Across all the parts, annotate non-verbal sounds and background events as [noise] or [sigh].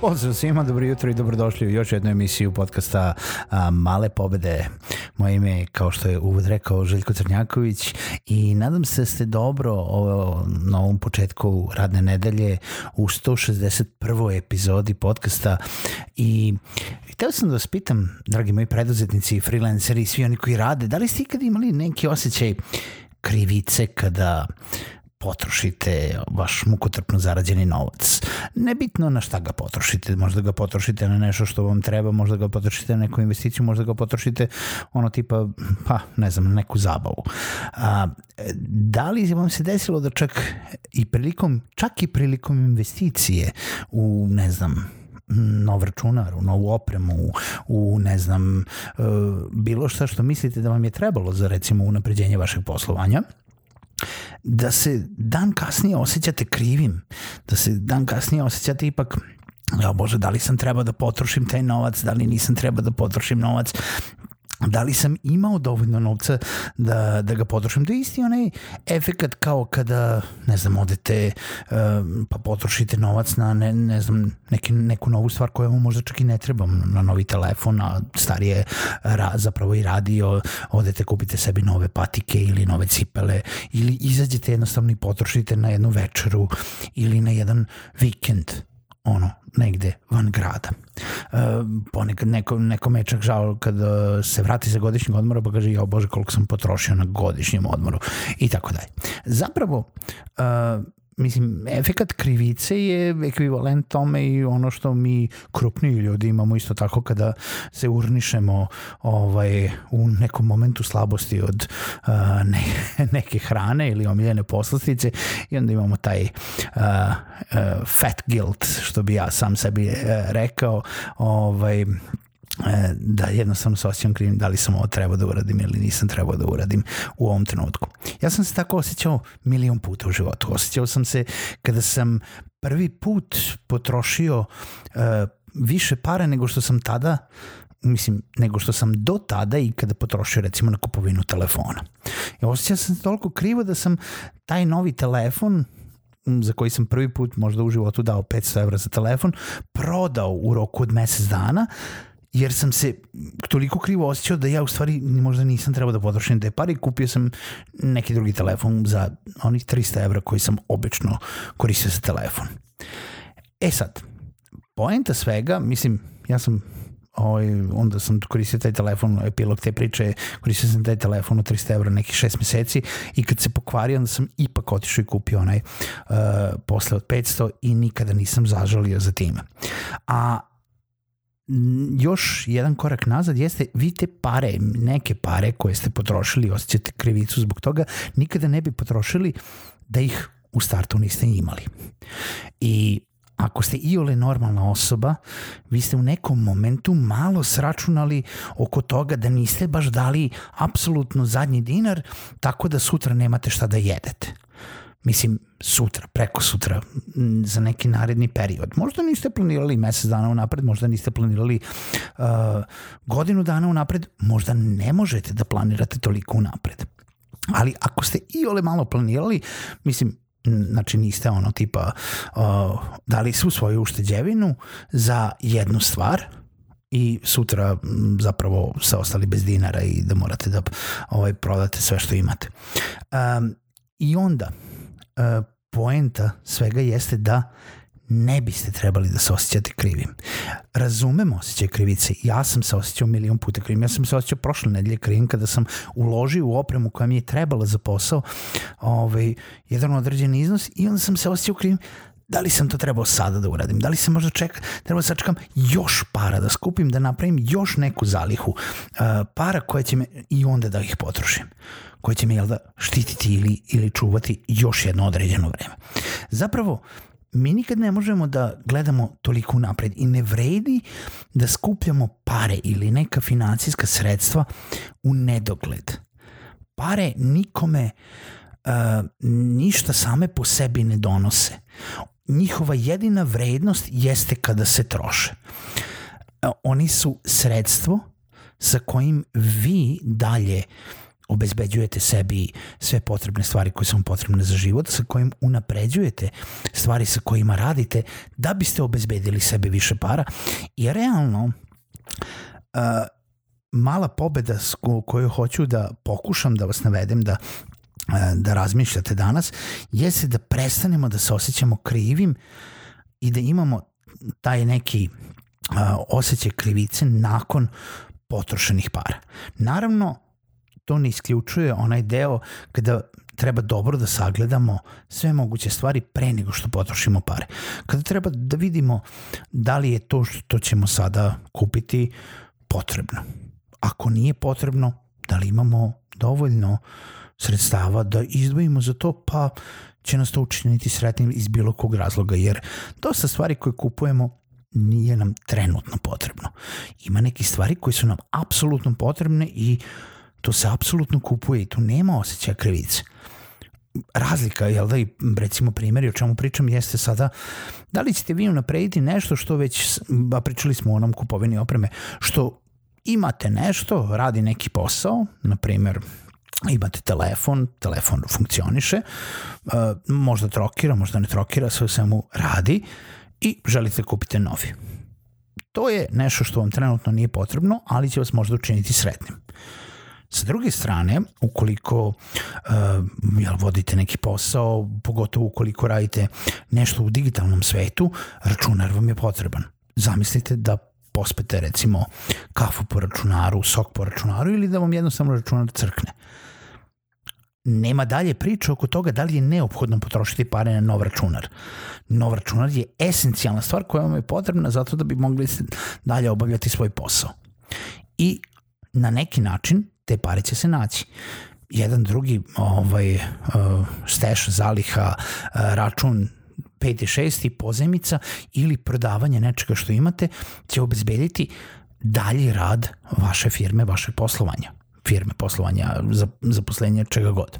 Pozdrav svima, dobro jutro i dobrodošli u još jednu emisiju podcasta a, Male pobede. Moje ime je, kao što je uvod rekao, Željko Crnjaković i nadam se da ste dobro ovo, na ovom početku radne nedelje u 161. epizodi podcasta i hteo sam da vas pitam, dragi moji preduzetnici, freelanceri i svi oni koji rade, da li ste ikad imali neki osjećaj krivice kada potrošite vaš mukotrpno zarađeni novac. Nebitno na šta ga potrošite, možda ga potrošite na nešto što vam treba, možda ga potrošite na neku investiciju, možda ga potrošite ono tipa, pa ne znam, na neku zabavu. A, da li vam se desilo da čak i prilikom, čak i prilikom investicije u, ne znam, nov računar, u novu opremu, u ne znam, bilo šta što mislite da vam je trebalo za recimo unapređenje vašeg poslovanja, da se dan kasnije osjećate krivim, da se dan kasnije osjećate ipak ja bože, da li sam trebao da potrošim taj novac, da li nisam trebao da potrošim novac, da li sam imao dovoljno novca da, da ga potrošim. To je isti onaj efekat kao kada, ne znam, odete uh, pa potrošite novac na, ne, ne znam, neki, neku novu stvar koja vam možda čak i ne treba, na novi telefon, na starije ra, zapravo i radio, odete kupite sebi nove patike ili nove cipele ili izađete jednostavno i potrošite na jednu večeru ili na jedan vikend ono, negde van grada. E, ponekad neko, neko me čak žao kada se vrati sa godišnjeg odmora pa kaže, ja bože koliko sam potrošio na godišnjem odmoru i tako dalje. Zapravo, e, mislim, efekat krivice je ekvivalent tome i ono što mi krupniji ljudi imamo isto tako kada se urnišemo ovaj, u nekom momentu slabosti od uh, ne, [laughs] neke hrane ili omiljene poslastice i onda imamo taj uh, uh, fat guilt, što bi ja sam sebi uh, rekao, ovaj, da jednostavno se osjećam krivim da li sam ovo trebao da uradim ili nisam trebao da uradim u ovom trenutku. Ja sam se tako osjećao milion puta u životu. Osjećao sam se kada sam prvi put potrošio uh, više para nego što sam tada mislim, nego što sam do tada i kada potrošio recimo na kupovinu telefona. I osjećao sam se toliko krivo da sam taj novi telefon za koji sam prvi put možda u životu dao 500 evra za telefon, prodao u roku od mesec dana, jer sam se toliko krivo osjećao da ja u stvari možda nisam trebao da potrošim te pare i kupio sam neki drugi telefon za onih 300 evra koji sam obično koristio za telefon. E sad, poenta svega, mislim, ja sam ovaj, onda sam koristio taj telefon, epilog te priče, koristio sam taj telefon u 300 evra nekih 6 meseci i kad se pokvario, onda sam ipak otišao i kupio onaj uh, posle od 500 i nikada nisam zažalio za time. A još jedan korak nazad jeste vi te pare, neke pare koje ste potrošili, osjećate krivicu zbog toga, nikada ne bi potrošili da ih u startu niste imali. I ako ste iole normalna osoba, vi ste u nekom momentu malo sračunali oko toga da niste baš dali apsolutno zadnji dinar, tako da sutra nemate šta da jedete mislim, sutra, preko sutra, za neki naredni period. Možda niste planirali mesec dana unapred, možda niste planirali uh, godinu dana unapred, možda ne možete da planirate toliko unapred. Ali ako ste i ole malo planirali, mislim, znači niste ono tipa uh, dali svu svoju ušteđevinu za jednu stvar, i sutra zapravo se ostali bez dinara i da morate da ovaj, prodate sve što imate. Um, I onda, poenta svega jeste da ne biste trebali da se osjećate krivim. Razumemo osjećaj krivice. Ja sam se osjećao milion puta krivim. Ja sam se osjećao prošle nedelje krivim kada sam uložio u opremu koja mi je trebala za posao ovaj, jedan određen iznos i onda sam se osjećao krivim da li sam to trebao sada da uradim, da li sam možda čeka, trebao da sačekam još para da skupim, da napravim još neku zalihu uh, para koje će me i onda da ih potrošim koje će me jel da štititi ili, ili čuvati još jedno određeno vreme. Zapravo, mi nikad ne možemo da gledamo toliko napred i ne vredi da skupljamo pare ili neka financijska sredstva u nedogled. Pare nikome uh, ništa same po sebi ne donose njihova jedina vrednost jeste kada se troše. E, oni su sredstvo sa kojim vi dalje obezbeđujete sebi sve potrebne stvari koje su vam potrebne za život, sa kojim unapređujete stvari sa kojima radite da biste obezbedili sebi više para i realno uh, mala pobeda koju hoću da pokušam da vas navedem da E, da razmišljate danas, jeste da prestanemo da se osjećamo krivim i da imamo taj neki a, osjećaj krivice nakon potrošenih para. Naravno, to ne isključuje onaj deo kada treba dobro da sagledamo sve moguće stvari pre nego što potrošimo pare. Kada treba da vidimo da li je to što ćemo sada kupiti potrebno. Ako nije potrebno, da li imamo dovoljno uh, sredstava da izdvojimo za to, pa će nas to učiniti sretnim iz bilo kog razloga, jer dosta stvari koje kupujemo nije nam trenutno potrebno. Ima neke stvari koje su nam apsolutno potrebne i to se apsolutno kupuje i tu nema osjećaja krivice. Razlika, jel da, i recimo primjeri o čemu pričam jeste sada, da li ćete vi unaprediti nešto što već, ba pričali smo o onom kupovini opreme, što imate nešto, radi neki posao, na primjer imate telefon, telefon funkcioniše, uh, možda trokira, možda ne trokira, sve svemu radi i želite da kupiti novi. To je nešto što vam trenutno nije potrebno, ali će vas možda učiniti sretnim. Sa druge strane, ukoliko uh, jel, vodite neki posao, pogotovo ukoliko radite nešto u digitalnom svetu, računar vam je potreban. Zamislite da pospete recimo kafu po računaru, sok po računaru ili da vam jednostavno računar crkne nema dalje priče oko toga da li je neophodno potrošiti pare na nov računar. Nov računar je esencijalna stvar koja vam je potrebna zato da bi mogli dalje obavljati svoj posao. I na neki način te pare će se naći jedan drugi ovaj, uh, steš, zaliha, uh, račun peti, šesti, pozemica ili prodavanje nečega što imate će obezbediti dalji rad vaše firme, vaše poslovanja firme, poslovanja, zaposlenja, čega god.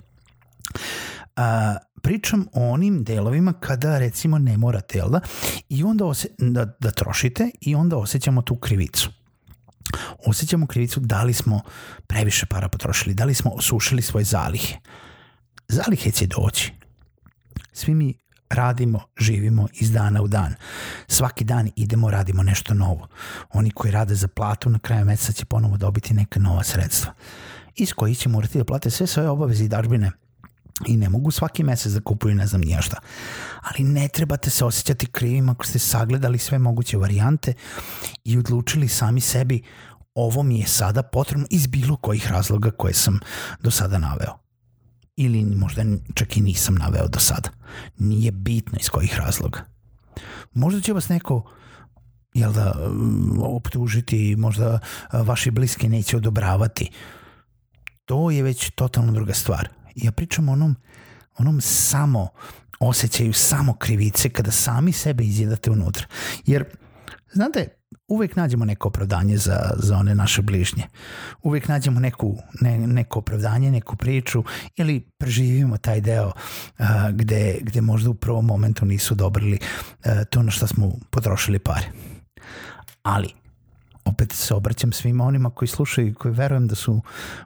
A, pričam o onim delovima kada recimo ne morate, jel da? I onda ose, da, da trošite i onda osjećamo tu krivicu. Osjećamo krivicu da li smo previše para potrošili, da li smo osušili svoje zalihe. Zalihe će doći. Svi mi radimo, živimo iz dana u dan. Svaki dan idemo, radimo nešto novo. Oni koji rade za platu na kraju meseca će ponovo dobiti neka nova sredstva iz kojih će morati da plate sve svoje obaveze i dažbine i ne mogu svaki mesec da kupuju ne znam nije šta. Ali ne trebate se osjećati krivim ako ste sagledali sve moguće varijante i odlučili sami sebi ovo mi je sada potrebno iz bilo kojih razloga koje sam do sada naveo ili možda čak i nisam naveo do sada. Nije bitno iz kojih razloga. Možda će vas neko jel da, mm, optužiti, možda vaši bliski neće odobravati. To je već totalno druga stvar. Ja pričam o onom, onom samo osjećaju samo krivice kada sami sebe izjedate unutra. Jer, znate, uvek nađemo neko opravdanje za, za one naše bližnje. Uvek nađemo neku, ne, neko opravdanje, neku priču ili preživimo taj deo uh, gde, gde možda u prvom momentu nisu dobrili uh, to na što smo potrošili pare. Ali, opet se obraćam svima onima koji slušaju i koji verujem da su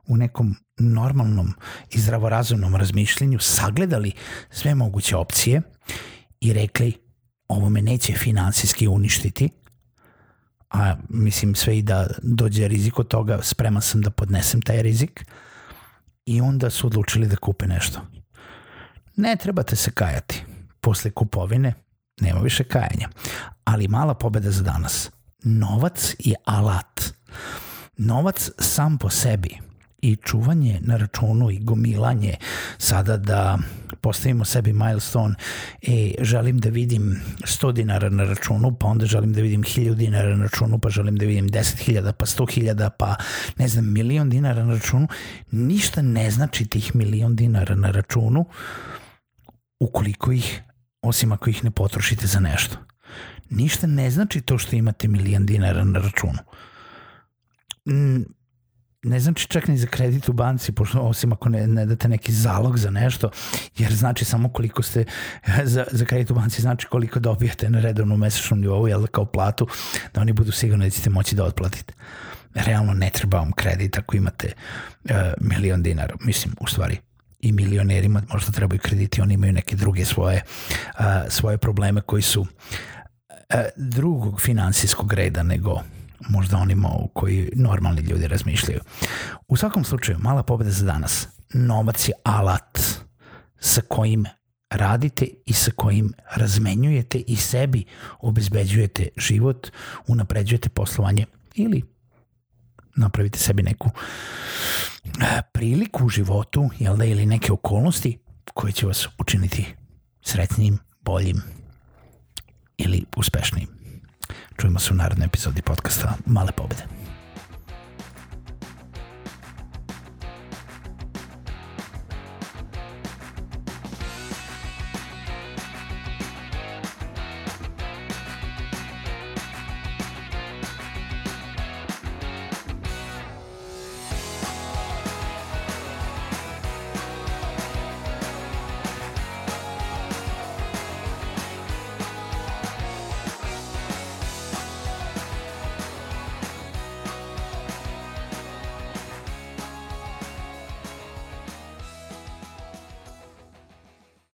u nekom normalnom i zdravorazumnom razmišljenju sagledali sve moguće opcije i rekli ovo me neće finansijski uništiti, a mislim sve i da dođe rizik od toga, spreman sam da podnesem taj rizik i onda su odlučili da kupe nešto. Ne trebate se kajati posle kupovine, nema više kajanja. Ali mala pobeda za danas. Novac je alat. Novac sam po sebi i čuvanje na računu i gomilanje sada da postavimo sebi milestone. E, želim da vidim 100 dinara na računu, pa onda želim da vidim 1000 dinara na računu, pa želim da vidim 10.000, pa 100.000, pa ne znam, milion dinara na računu, ništa ne znači tih milion dinara na računu ukoliko ih, osim ako ih ne potrošite za nešto. Ništa ne znači to što imate milion dinara na računu ne znači čak ni za kredit u banci, pošto, osim ako ne, ne date neki zalog za nešto, jer znači samo koliko ste [laughs] za, za kredit u banci, znači koliko dobijate na redovnom mesečnom nivou, jel kao platu, da oni budu sigurni da ćete moći da otplatite. Realno ne treba vam kredit ako imate uh, milion dinara. Mislim, u stvari, i milionerima možda trebaju krediti, oni imaju neke druge svoje, uh, svoje probleme koji su uh, drugog finansijskog reda nego možda onima u koji normalni ljudi razmišljaju. U svakom slučaju, mala pobeda za danas. Novac je alat sa kojim radite i sa kojim razmenjujete i sebi obezbeđujete život, unapređujete poslovanje ili napravite sebi neku e, priliku u životu, jel da, ili neke okolnosti koje će vas učiniti sretnim, boljim ili uspešnijim. Čujemo se u narodnoj epizodi podcasta Male pobede.